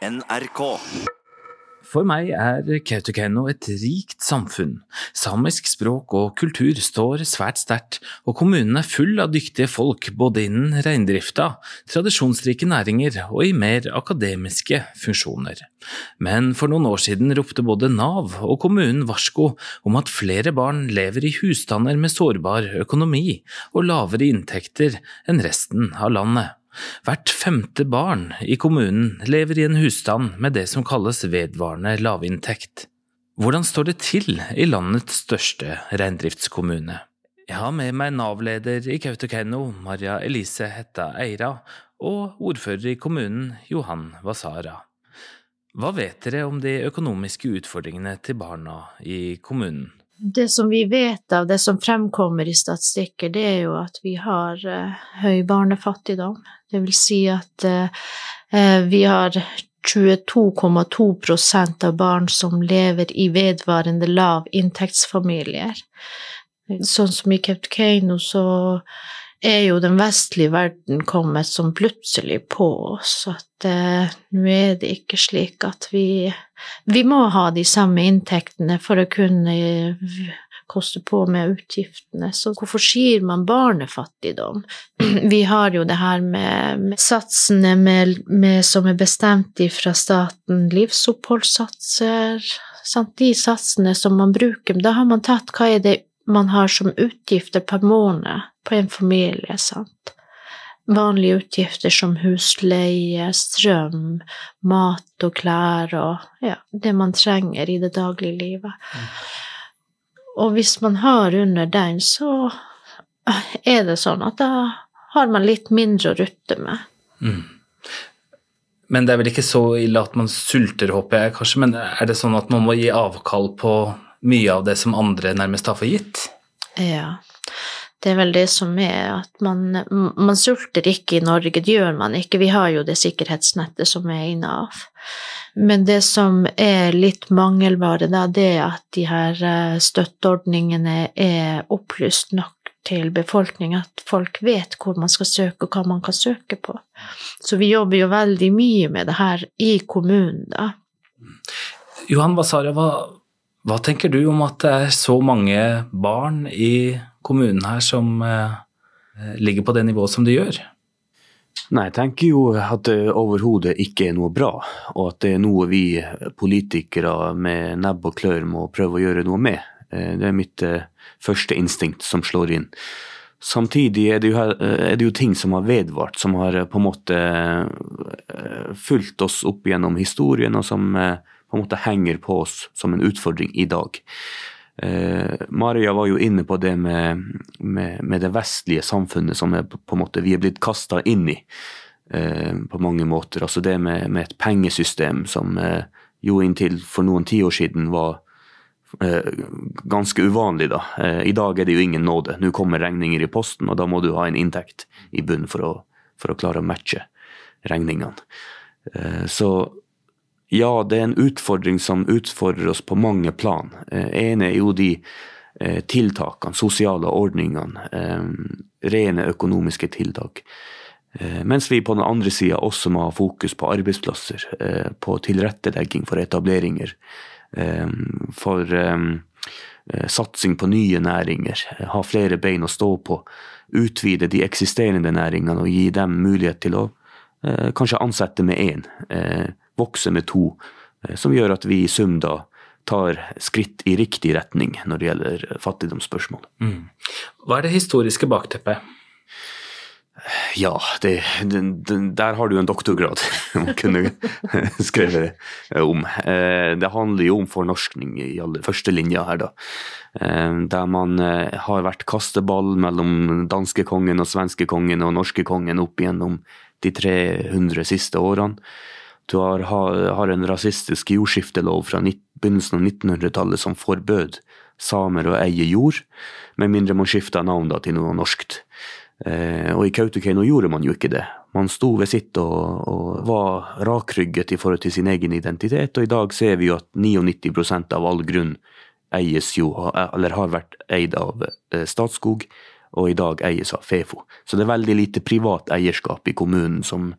NRK. For meg er Kautokeino et rikt samfunn. Samisk språk og kultur står svært sterkt, og kommunen er full av dyktige folk både innen reindrifta, tradisjonsrike næringer og i mer akademiske funksjoner. Men for noen år siden ropte både Nav og kommunen varsko om at flere barn lever i husstander med sårbar økonomi og lavere inntekter enn resten av landet. Hvert femte barn i kommunen lever i en husstand med det som kalles vedvarende lavinntekt. Hvordan står det til i landets største reindriftskommune? Jeg har med meg Nav-leder i Kautokeino, Maria Elise Hetta Eira, og ordfører i kommunen, Johan Wasara. Hva vet dere om de økonomiske utfordringene til barna i kommunen? Det som vi vet av det som fremkommer i statistikker, det er jo at vi har uh, høy barnefattigdom. Det vil si at uh, vi har 22,2% av barn som lever i vedvarende lav inntektsfamilier. Sånn som i Kautokeino, så er jo den vestlige verden kommet som plutselig på oss. At eh, nå er det ikke slik at vi Vi må ha de samme inntektene for å kunne koste på med utgiftene. Så hvorfor sier man barnefattigdom? Vi har jo det her med, med satsene med, med, som er bestemt fra staten, livsoppholdssatser, de satsene som man bruker. Da har man tatt hva er det man har som utgifter per måned på en familie, sant. Vanlige utgifter som husleie, strøm, mat og klær og ja, det man trenger i det daglige livet. Mm. Og hvis man har under den, så er det sånn at da har man litt mindre å rutte med. Mm. Men det er vel ikke så ille at man sulter, håper jeg kanskje, men er det sånn at man må gi avkall på mye av det som andre nærmest har for gitt? Ja. Det er vel det som er at man, man sulter ikke i Norge, det gjør man ikke. Vi har jo det sikkerhetsnettet som er i Nav. Men det som er litt mangelvare, da, det er at de her eh, støtteordningene er opplyst nok til befolkningen, at folk vet hvor man skal søke, og hva man kan søke på. Så vi jobber jo veldig mye med det her i kommunen, da. Johan Vasara, hva, hva tenker du om at det er så mange barn i kommunen her som eh, ligger på det nivået som de gjør? Nei, jeg tenker jo at det overhodet ikke er noe bra, og at det er noe vi politikere med nebb og klør må prøve å gjøre noe med. Eh, det er mitt eh, første instinkt som slår inn. Samtidig er det, jo, er det jo ting som har vedvart, som har på en måte fulgt oss opp gjennom historien, og som på en måte henger på oss som en utfordring i dag. Eh, Maria var jo inne på det med, med, med, det vestlige samfunnet som er på en måte vi er blitt kasta inn i eh, på mange måter. Altså det med, med et pengesystem som eh, jo inntil for noen tiår siden var eh, ganske uvanlig. da. Eh, I dag er det jo ingen nåde. Nå kommer regninger i posten, og da må du ha en inntekt i bunn for for å klare å matche regningene. Eh, så ja, det er en utfordring som utfordrer oss på mange plan. En ene er jo de eh, tiltakene, sosiale ordningene, eh, rene økonomiske tiltak. Mens vi på den andre sida også må ha fokus på arbeidsplasser, på tilrettelegging for etableringer, for satsing på nye næringer, ha flere bein å stå på, utvide de eksisterende næringene og gi dem mulighet til å kanskje ansette med én vokse med to, eh, som gjør at vi i sum da tar skritt i riktig retning når det gjelder fattigdomsspørsmål. Mm. Hva er det historiske bakteppet? Ja, det, det, der har du en doktorgrad man kunne skrevet om. Eh, det handler jo om fornorskning i aller første linja her, da. Eh, der man har vært kasteball mellom danskekongen og svenskekongen og norskekongen opp gjennom de 300 siste årene. Du har, har en rasistisk jordskiftelov fra begynnelsen av 1900-tallet som forbød samer å eie jord, med mindre man skifta navn til noe norskt. Eh, og i Kautokeino gjorde man jo ikke det. Man sto ved sitt og, og var rakrygget i forhold til sin egen identitet, og i dag ser vi jo at 99 av all grunn eies jo, eller har vært eid av eh, Statskog, og i dag eies av Fefo. Så det er veldig lite privat eierskap i kommunen som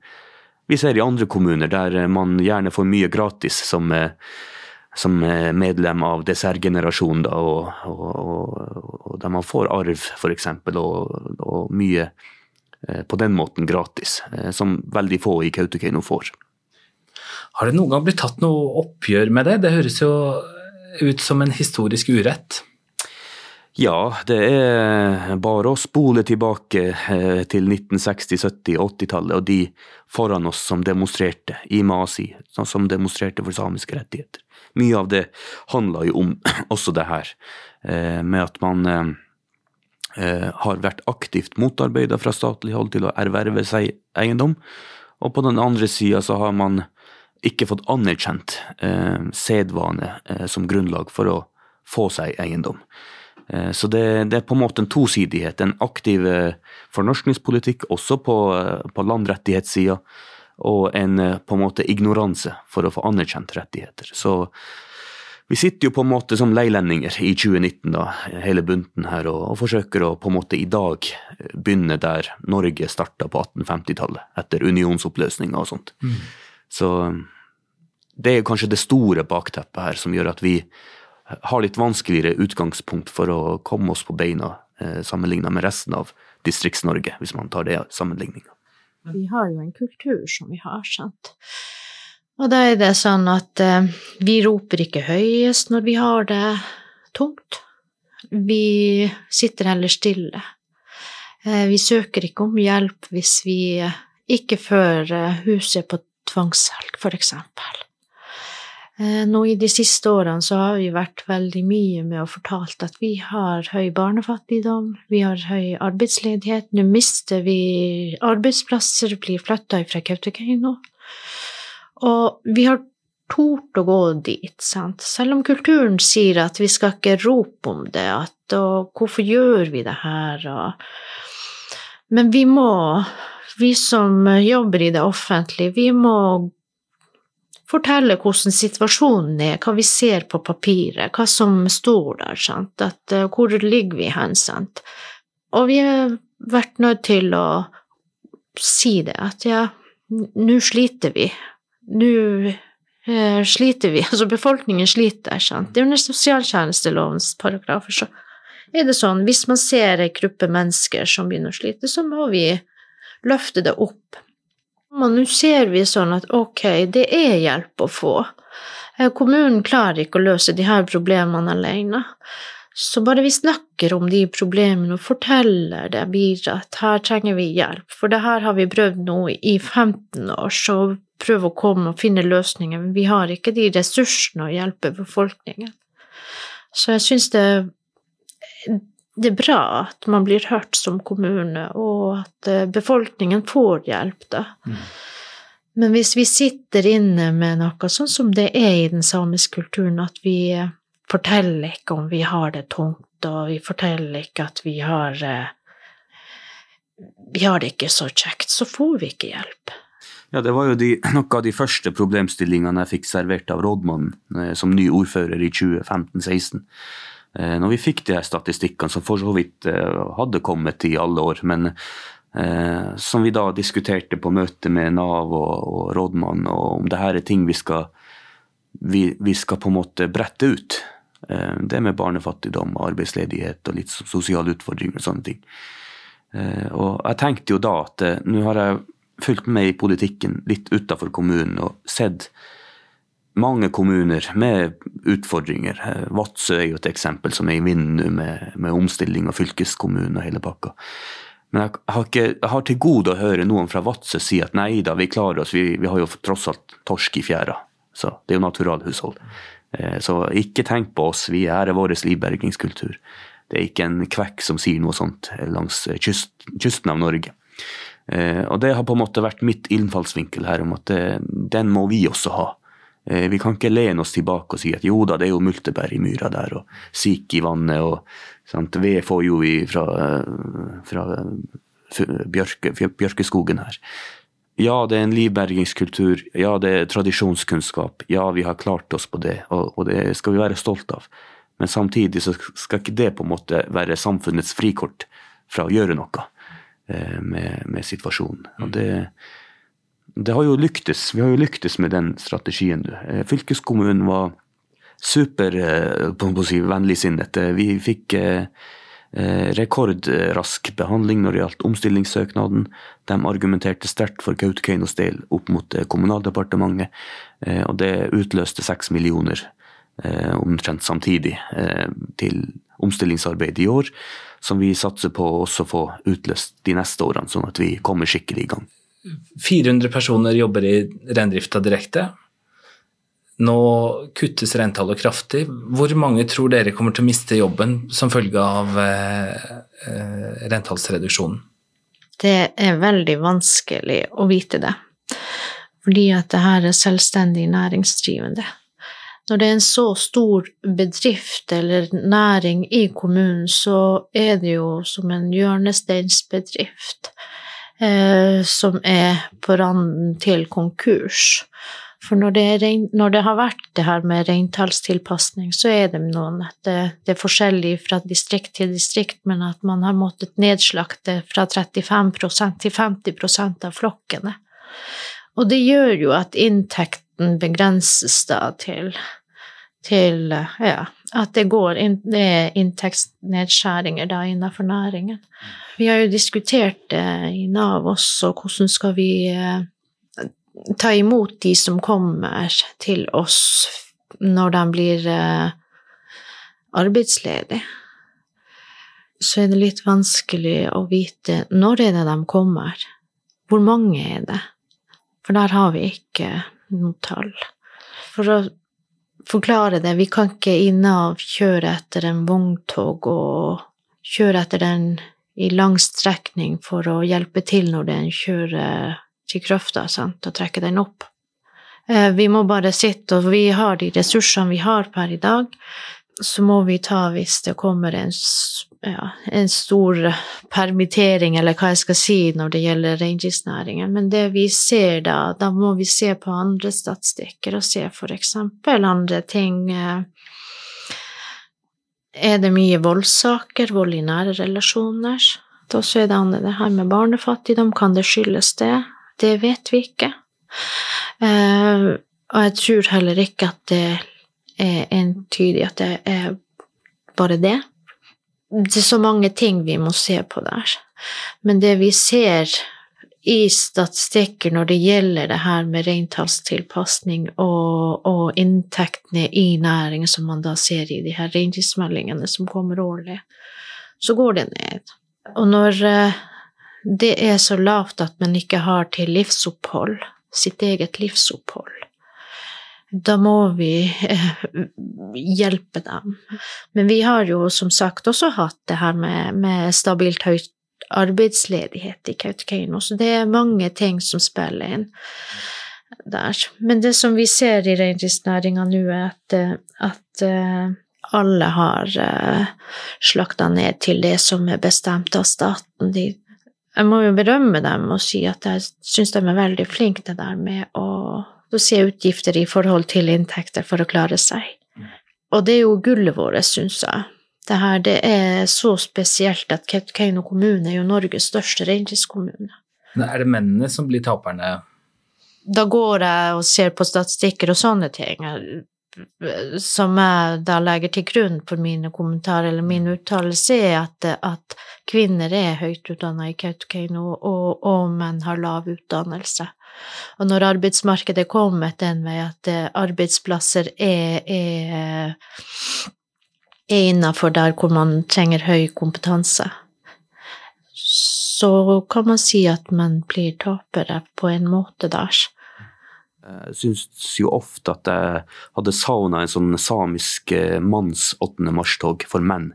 vi ser i andre kommuner der man gjerne får mye gratis som, som medlem av dessertgenerasjonen, og, og, og, der man får arv, f.eks., og, og mye på den måten gratis, som veldig få i Kautokeino får. Har det noen gang blitt tatt noe oppgjør med det? Det høres jo ut som en historisk urett. Ja, det er bare å spole tilbake eh, til 1960-, 70-, 80-tallet og de foran oss som demonstrerte i Masi, som demonstrerte for samiske rettigheter. Mye av det handla jo om også det her, eh, med at man eh, har vært aktivt motarbeida fra statlig hold til å erverve seg eiendom, og på den andre sida så har man ikke fått anerkjent sedvane som grunnlag for å få seg eiendom. Eh, så det, det, er på en måte en tosidighet. En aktiv eh, fornorskningspolitikk også på, eh, på landrettighetssida, og en på en måte ignoranse for å få anerkjent rettigheter. Så vi sitter jo på en måte som leilendinger i 2019, da, hele bunten her, og, og, forsøker å på en måte i dag begynne der Norge starta på 1850-tallet, etter unionsoppløsninga og sånt. Mm. Så det er kanskje det store bakteppet her som gjør at vi har litt vanskeligere utgangspunkt for å komme oss på beina eh, sammenligna med resten av Distrikts-Norge, hvis man tar det sammenligninga. Vi har jo en kultur som vi har, sant. Og da er det sånn at eh, vi roper ikke høyest når vi har det tungt. Vi sitter heller stille. Eh, vi søker ikke om hjelp hvis vi ikke fører huset på tvangssalg, for eksempel. Eh, nå i de siste årene så har vi vært veldig mye med å fortalt at vi har høy barnefattigdom, vi har høy arbeidsledighet, nå mister vi arbeidsplasser, blir flytta fra Kautokeino. Og vi har tort å gå dit, sant. Selv om kulturen sier at vi skal ikke rope om det, at og hvorfor gjør vi det her, og Men vi må, vi som jobber i det offentlige, vi må fortelle hvordan situasjonen er, hva vi ser på papiret, hva som står der, sant, At, uh, hvor ligger vi hen, sant. Og vi har vært nødt til å si det, at ja, nå sliter vi. Nå uh, sliter vi, altså befolkningen sliter, sant. Det er under sosialtjenestelovens paragrafer, så er det sånn, hvis man ser ei gruppe mennesker som begynner å slite, så må vi løfte det opp men nå ser vi sånn at ok, det er hjelp å få. Eh, kommunen klarer ikke å løse de her problemene alene. Så bare vi snakker om de problemene og forteller det videre at her trenger vi hjelp, for det her har vi prøvd nå i 15 år, så prøv å komme og finne løsninger, men vi har ikke de ressursene å hjelpe befolkningen. Så jeg syns det det er bra at man blir hørt som kommune, og at eh, befolkningen får hjelp, da. Mm. Men hvis vi sitter inne med noe sånn som det er i den samiske kulturen, at vi eh, forteller ikke om vi har det tungt, og vi forteller ikke at vi har eh, Vi har det ikke så kjekt, så får vi ikke hjelp. Ja, det var jo de, noen av de første problemstillingene jeg fikk servert av rådmannen som ny ordfører i 2015-16. Eh, når vi fikk de her statistikkene, som for så vidt eh, hadde kommet i alle år, men eh, som vi da diskuterte på møte med Nav og, og rådmannen, og om det her er ting vi skal, vi, vi skal på en måte brette ut. Det med barnefattigdom, arbeidsledighet og litt sosiale utfordringer og sånne ting. Og jeg tenkte jo da at nå har jeg fulgt med i politikken litt utafor kommunen og sett mange kommuner med utfordringer. Vadsø er jo et eksempel som er i vinden nå, med, med, omstilling av fylkeskommune og hele pakka. Men jeg har, ikke, jeg har, til gode å høre noen fra Vadsø si at nei da, vi klarer oss, vi, vi har jo tross alt torsk i fjæra. Så det er jo naturalhushold. Eh, så ikke tenk på oss, vi er vår livbergingskultur. Det er ikke en kvekk som sier noe sånt langs kyst, kysten av Norge. Eh, og det har på en måte vært mitt innfallsvinkel her, om at den må vi også ha. Eh, vi kan ikke lene oss tilbake og si at jo da, det er jo multebær i myra der, og sik i vannet, og sant? ved får jo vi fra, fra bjørke, bjørkeskogen her. Ja, det er en livbergingskultur, ja, det er tradisjonskunnskap, ja, vi har klart oss på det, og, og det skal vi være stolt av. Men samtidig så skal ikke det på en måte være samfunnets frikort fra å gjøre noe eh, med, med situasjonen. Og det, det har jo lyktes. Vi har jo lyktes med den strategien. Eh, fylkeskommunen var super eh. Eh, vi fikk rekordrask behandling når det gjaldt omstillingssøknaden. De argumenterte sterkt for Kautokeinos del opp mot Kommunaldepartementet, og det utløste seks millioner omtrent samtidig til omstillingsarbeid i år, som vi satser på å også få utløst de neste årene, sånn at vi kommer skikkelig i gang. 400 personer jobber i reindrifta direkte. Nå kuttes reintallet kraftig. Hvor mange tror dere kommer til å miste jobben som følge av eh, eh, reintallsreduksjonen? Det er veldig vanskelig å vite det, fordi at det her er selvstendig næringsdrivende. Når det er en så stor bedrift eller næring i kommunen, så er det jo som en hjørnesteinsbedrift som er på randen til konkurs. For når det, er, når det, har vært det her med reintallstilpasning, så er det noen det, det, er forskjellig fra distrikt til distrikt, men at man har måttet nedslakte fra 35% til 50% av flokkene. Og det gjør jo at inntekten begrenses da til, til ja, at det, går inn, det er inntektsnedskjæringer da innenfor næringen. Vi har jo diskutert det i Nav også, hvordan skal vi eh, ta imot de som kommer til oss når de blir eh, arbeidsledige. Så er det litt vanskelig å vite når er det de kommer, hvor mange er det? For der har vi ikke noe tall. For å forklare det. Vi kan ikke i Nav kjøre etter en vogntog og kjøre etter den i lang strekning for å hjelpe til når den kjører til grøfta sant, og trekke den opp. Eh, vi må bare sitte, og vi har de ressursene vi har per i dag, så må vi ta hvis det kommer en ja, en stor permittering, eller hva jeg skal si, når det gjelder reindriftsnæringen. Men det vi ser da, da må vi se på andre statistikker og se for eksempel andre ting. Eh, er det mye voldssaker, vold i nære relasjoner? Da så er det andre det her med barnefattigdom. Kan det skyldes det? Det vet vi ikke. Uh, og jeg tror heller ikke at det er entydig at det er bare det det er så mange ting vi må se på der. Men det vi ser i statistikker når det gjelder det her med reintallstilpasning og, og inntektene i næringen, som man da ser i de her reindriftsmeldingene som kommer årlig, så går det ned. Og når eh, det er så lavt at man ikke har til livsopphold, sitt eget livsopphold, da må vi eh, hjelpe dem. Men vi har jo som sagt også hatt det her med, med stabilt høyt arbeidsledighet i Kautokeino, så det er mange ting som spiller inn der. Men det som vi ser i reindriftsnæringa nå, er at, eh, at uh, alle har slakta ned til det som er bestemt av staten. De, jeg må jo berømme dem og si at jeg syns de er veldig flinke det der med å utgifter i forhold til inntekter for å klare seg. Og det er jo gullet vårt, syns jeg. Det her det er så spesielt at Kautokeino kommune er jo Norges største reindriftskommune. Er det mennene som blir taperne? Da går jeg og ser på statistikker og sånne ting som jeg da legger til grunn for mine kommentarer eller min uttalelse, er at, at, kvinner er høyt utdanna i Kautokeino, og, og menn har lav utdannelse. Og når arbeidsmarkedet er kommet den vei at eh, arbeidsplasser er, er, er innafor der hvor man trenger høy kompetanse, så kan man si at man blir tapere på en måte der. Jeg syns jo ofte at jeg hadde savna en sånn samisk eh, manns 8. mars-tog for menn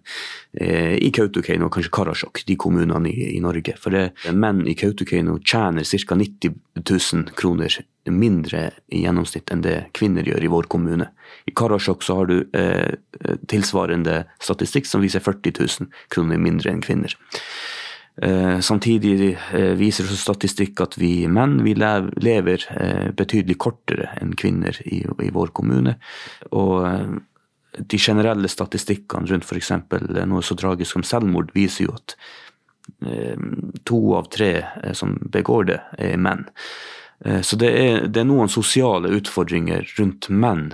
eh, i Kautokeino og kanskje Karasjok, de kommunene i, i Norge. For det, menn i Kautokeino tjener ca. 90 000 kroner mindre i gjennomsnitt enn det kvinner gjør i vår kommune. I Karasjok så har du eh, tilsvarende statistikk som viser 40 000 kroner mindre enn kvinner. Eh, samtidig eh, viser statistikk at vi menn vi lever eh, betydelig kortere enn kvinner i, vår kommune. Og de generelle statistikkene rundt f.eks. noe så tragisk som selvmord, viser jo at to av tre som begår det, er menn. Så det er, det er, noen sosiale utfordringer rundt menn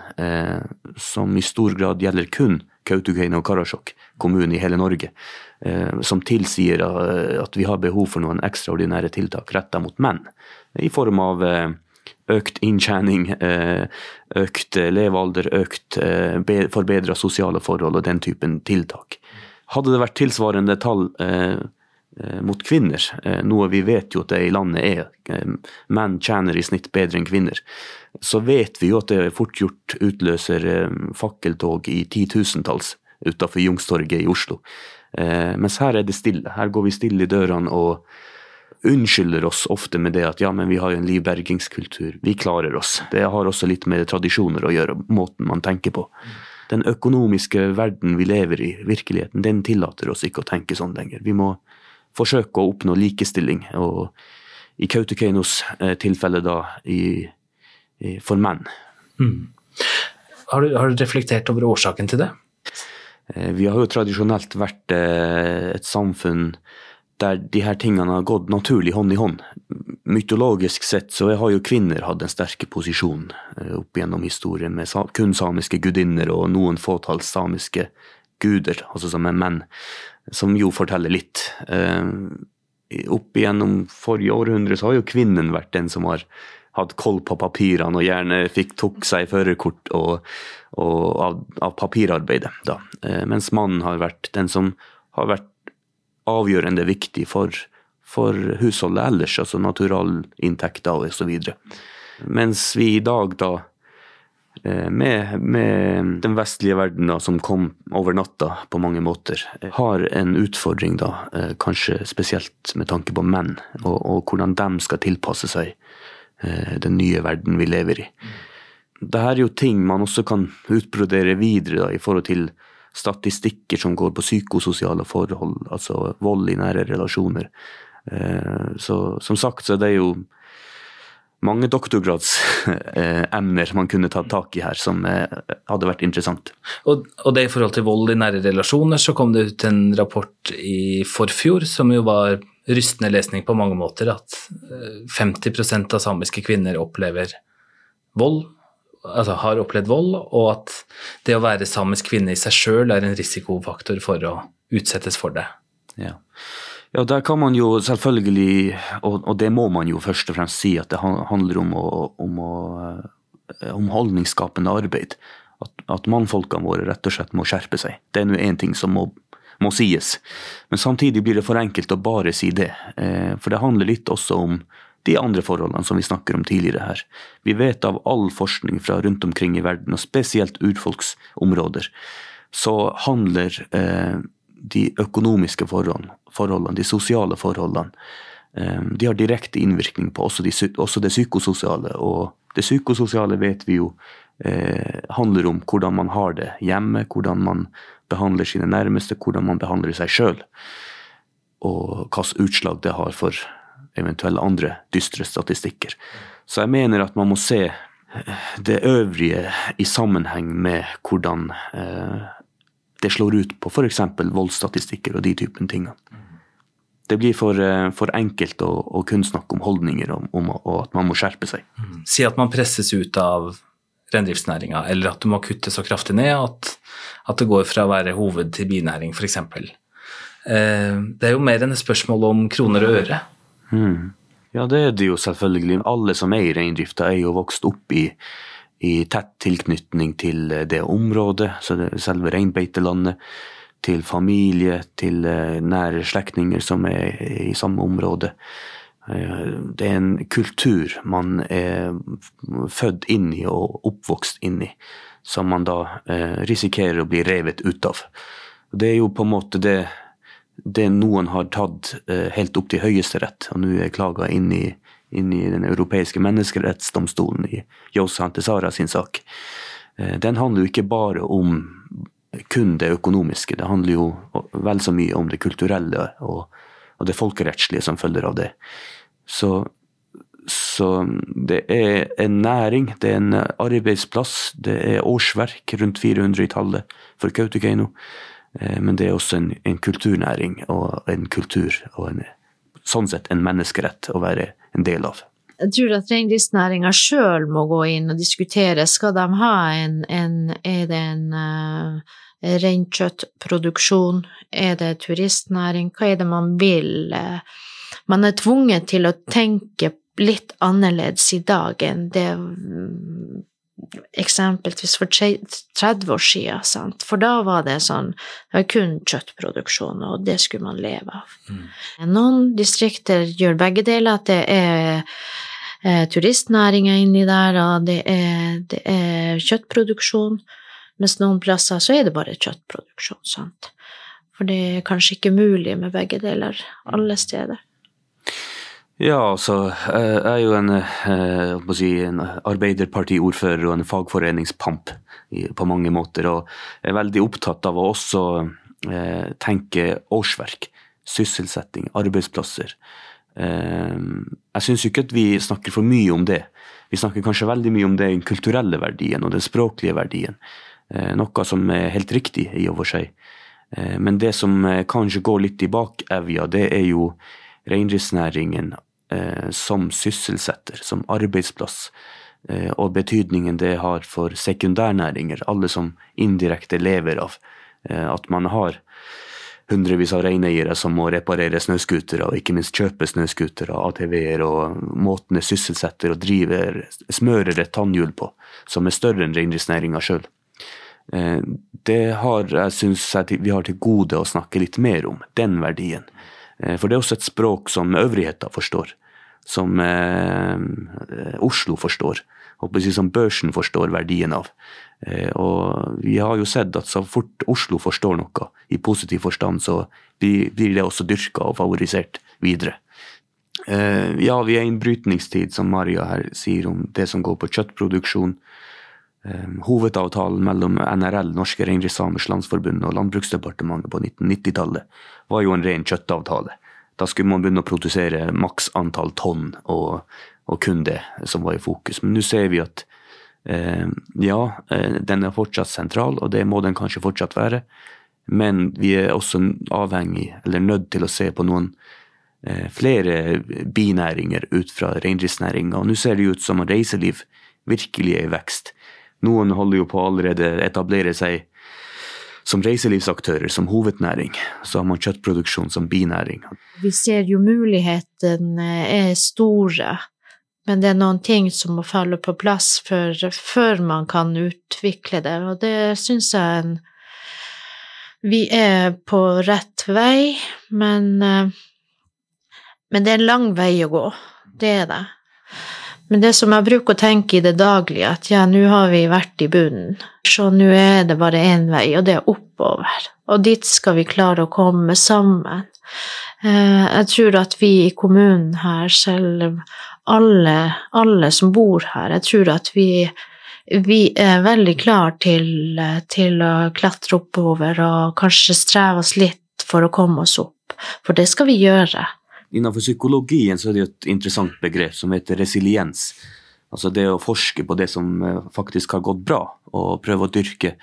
som i stor grad gjelder kun Kautokeino og Karasjok, kommunen i hele Norge, eh, som tilsier eh, at vi har behov for noen ekstraordinære tiltak retta mot menn. I form av eh, økt inntjening, økt levealder, økt forbedra sosiale forhold og den typen tiltak. Hadde det vært tilsvarende tall mot kvinner, eh, noe vi vet jo at det i landet er. Eh, menn tjener i snitt bedre enn kvinner. Så vet vi jo at det fort gjort utløser fakkeltog i titusentalls utafor Jungstorget i Oslo. Mens her er det stille. Her går vi stille i dørene og unnskylder oss ofte med det at ja, men vi har jo en livbergingskultur, vi klarer oss. Det har også litt med tradisjoner å gjøre, måten man tenker på. Den økonomiske verden vi lever i, virkeligheten, den tillater oss ikke å tenke sånn lenger. Vi må forsøke å oppnå likestilling. Og i Kautokeinos eh, tilfelle da i, i, for menn. Mm. Har, du, har, du, reflektert over årsaken til det? Eh, vi har jo tradisjonelt vært eh, et samfunn der de her tingene har gått naturlig hånd i hånd. Mytologisk sett så har jo kvinner hatt en sterk posisjon opp gjennom historien, med kun samiske gudinner og noen fåtalls samiske guder, altså som er menn som jo forteller litt. Eh, opp igjennom forrige århundre så har jo kvinnen vært den som har hatt koll på papirene og gjerne fikk tok seg førerkort og, og av, av, papirarbeidet. Da. Eh, mens mannen har vært den som har vært avgjørende viktig for, for husholdet ellers, altså naturalinntekter osv. Mens vi i dag da med, med, den vestlige verden da, som kom over natta på mange måter, har en utfordring da, eh, kanskje spesielt med tanke på menn, og, og hvordan de skal tilpasse seg eh, den nye verden vi lever i. Dette er jo ting man også kan utbrodere videre da, i forhold til statistikker som går på psykososiale forhold, altså vold i nære relasjoner. Så som sagt så er det jo mange doktorgradsemner man kunne tatt tak i her, som eh, hadde vært interessant. Og, og, det i forhold til vold i nære relasjoner, så kom det ut en rapport i forfjor som jo var rystende lesning på mange måter, at 50 eh, av samiske kvinner opplever vold, altså har opplevd vold, og at det å være samisk kvinne i seg sjøl er en risikofaktor for å utsettes for det. Ja. Ja, der kan man jo selvfølgelig, og, og, det må man jo først og fremst si, at det handler om, å, om, å, eh, om holdningsskapende arbeid. At, at mannfolkene våre rett og slett må skjerpe seg. Det er nå én ting som må, må, sies. Men samtidig blir det for enkelt å bare si det. Eh, for det handler litt også om de andre forholdene som vi snakker om tidligere her. Vi vet av all forskning fra rundt omkring i verden, og spesielt urfolksområder, så handler eh, de økonomiske forholdene, forholdene, de sosiale forholdene, eh, de har direkte innvirkning på også, de, også, det psykososiale. Og det psykososiale vet vi jo eh, handler om hvordan man har det hjemme, hvordan man behandler sine nærmeste, hvordan man behandler seg sjøl. Og hvilket utslag det har for eventuelle andre dystre statistikker. Så jeg mener at man må se det øvrige i sammenheng med hvordan eh, det slår ut på f.eks. voldsstatistikker og de typen ting. Det blir for, eh, for enkelt å, å, kun snakke om holdninger og, om, og at man må skjerpe seg. Si at man presses ut av reindriftsnæringa, eller at du må kutte så kraftig ned at, at det går fra å være hoved til binæring, f.eks. Eh, det er jo mer enn et spørsmål om kroner og øre. Mm. Ja, det er det jo selvfølgelig. Alle som er i reindrifta, er jo vokst opp i i tett tilknytning til eh, det området, selve reinbeitelandet, til familie, til eh, nære slektninger som er i samme område. Eh, det er en kultur man er født inn i og oppvokst inn i, som man da risikerer å bli revet ut av. Det er jo på en måte det, det noen har tatt helt opp til Høyesterett, og nå er klaga inn i inn i Den europeiske menneskerettsdomstolen i Jos Antesara sin sak. Eh, den handler jo ikke bare om kun det økonomiske, det handler jo vel så mye om det kulturelle og, og det folkerettslige som følger av det. Så, så, det er en næring, det er en arbeidsplass, det er årsverk, rundt 400 i tallet for Kautokeino. Eh, men det er også en, en kulturnæring og en kultur og en sånn sett en menneskerett å være en del av. jeg tror at reindriftsnæringa sjøl må gå inn og diskutere. Skal de ha en, en Er det en uh, reinkjøttproduksjon? Er det turistnæring? Hva er det man vil? Man er tvunget til å tenke litt annerledes i dag enn det eksempelvis for 30 år siden, sant? for da var det sånn det var kun kjøttproduksjon, og det skulle man leve av. Mm. Noen distrikter gjør begge deler, at det er eh, turistnæringa inni der, og det er, det er, kjøttproduksjon, mens noen plasser så er det bare kjøttproduksjon, sant. For det er kanskje ikke mulig med begge deler alle steder. Ja, altså, jeg er jo en, eh, si, en arbeiderpartiordfører og en fagforeningspamp på mange måter, og er veldig opptatt av å også eh, tenke årsverk, sysselsetting, arbeidsplasser. Eh, jeg syns ikke at vi snakker for mye om det. Vi snakker kanskje veldig mye om den kulturelle verdien og den språklige verdien, noe som er helt riktig i og for seg. Men det som kanskje går litt i bakevja, det er jo reindriftsnæringen eh, som sysselsetter, som arbeidsplass, eh, og betydningen det har for sekundærnæringer, alle som indirekte lever av eh, at man har hundrevis av reineiere som må reparere snøscootere, og ikke minst kjøpe snøscootere, ATV-er, og måten det sysselsetter og driver, smører et tannhjul på, som er større enn reindriftsnæringa sjøl. Det har jeg syns vi har til gode å snakke litt mer om, den verdien. Eh, for det er også et språk som øvrigheta forstår som eh, Oslo forstår, og som børsen forstår verdien av. Eh, og vi har jo sett at så fort Oslo forstår noe i positiv forstand, så blir, det også dyrka og favorisert videre. Ja, vi er i en brytningstid, som Maria her sier om det som går på kjøttproduksjon. Eh, hovedavtalen mellom NRL, Norske Reindriftssamers Landsforbund, og Landbruksdepartementet på 1990-tallet var jo en ren kjøttavtale. Da skulle man begynne å produsere maks antall tonn, og, og, kun det som var i fokus. Men nå ser vi at eh, ja, den er fortsatt sentral, og det må den kanskje fortsatt være. Men vi er også avhengig, eller nødt til å se på noen eh, flere binæringer ut fra reindriftsnæringa. Og nå ser det ut som at reiseliv virkelig er i vekst. Noen holder jo på å allerede etablere seg som reiselivsaktører, som hovednæring, så har man kjøttproduksjon som binæring. Vi ser jo mulighetene er store, men det er noen ting som må falle på plass før, før man kan utvikle det, og det syns jeg en Vi er på rett vei, men, eh, men det er en lang vei å gå. Det er det. Men det som jeg bruker å tenke i det daglige, at ja, nå har vi vært i bunnen, så nå er det bare én vei, og det er oppover. Og dit skal vi klare å komme sammen. Eh, jeg tror at vi i kommunen her, selv alle, alle som bor her, jeg tror at vi, vi er veldig klar til, til å klatre oppover og kanskje streve oss litt for å komme oss opp. For det skal vi gjøre. Innenfor psykologien så er det et interessant begrep som heter resiliens. Altså det å forske på det som eh, faktisk har gått bra, og prøve å dyrke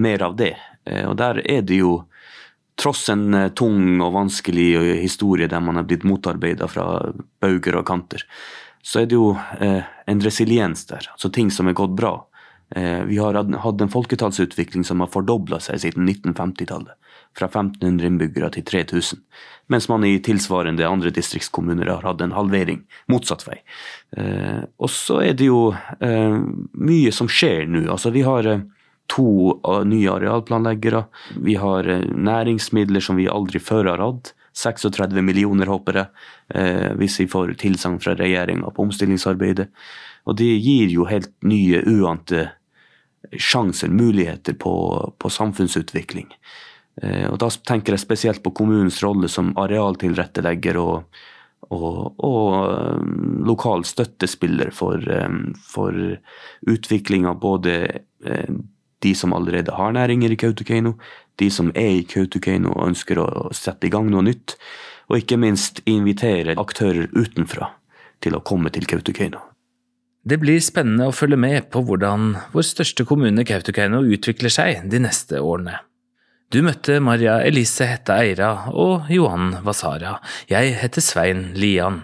mer av det. Eh, og der er det jo, tross en eh, tung og vanskelig historie der man har blitt motarbeida fra bauger og kanter, så er det jo en resiliens der. Altså ting som er gått bra. Vi har hatt en folketallsutvikling som har fordobla seg siden 1950-tallet fra 1500 innbyggere til 3000, mens man i tilsvarende andre distriktskommuner har hatt en halvering motsatt vei. Eh, og så er det jo eh, mye som skjer nå. Altså, vi har eh, to nye arealplanleggere. Vi har næringsmidler som vi aldri før har hatt. 36 millioner, håper jeg, hvis vi får tilsagn fra regjeringa på omstillingsarbeidet. Og det gir jo helt nye, uante sjanser, muligheter på, på samfunnsutvikling. Eh, og Da tenker jeg spesielt på kommunens rolle som arealtilrettelegger og, og, og eh, lokal støttespiller for, eh, for utvikling av både de som allerede har næringer i Kautokeino, de som er i Kautokeino og ønsker å sette i gang noe nytt, og ikke minst invitere aktører utenfra til å komme til Kautokeino. Det blir spennende å følge med på hvordan vår største kommune Kautokeino utvikler seg de neste årene. Du møtte Maria Elise Hette Eira og Johan Vasara. Jeg heter Svein Lian.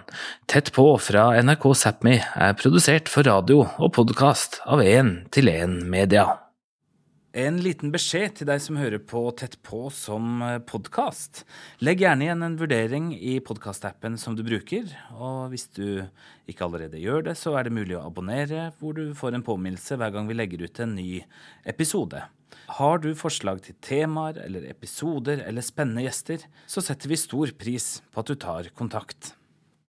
Tett på fra NRK Sápmi er produsert for radio og podkast av Én til Én Media. En liten beskjed til deg som hører på Tett på som podkast. Legg gjerne igjen en vurdering i podkastappen som du bruker, og hvis du ikke allerede gjør det, så er det mulig å abonnere, hvor du får en påminnelse hver gang vi legger ut en ny episode. Har du forslag til temaer eller episoder eller spennende gjester, så setter vi stor pris på at du tar kontakt.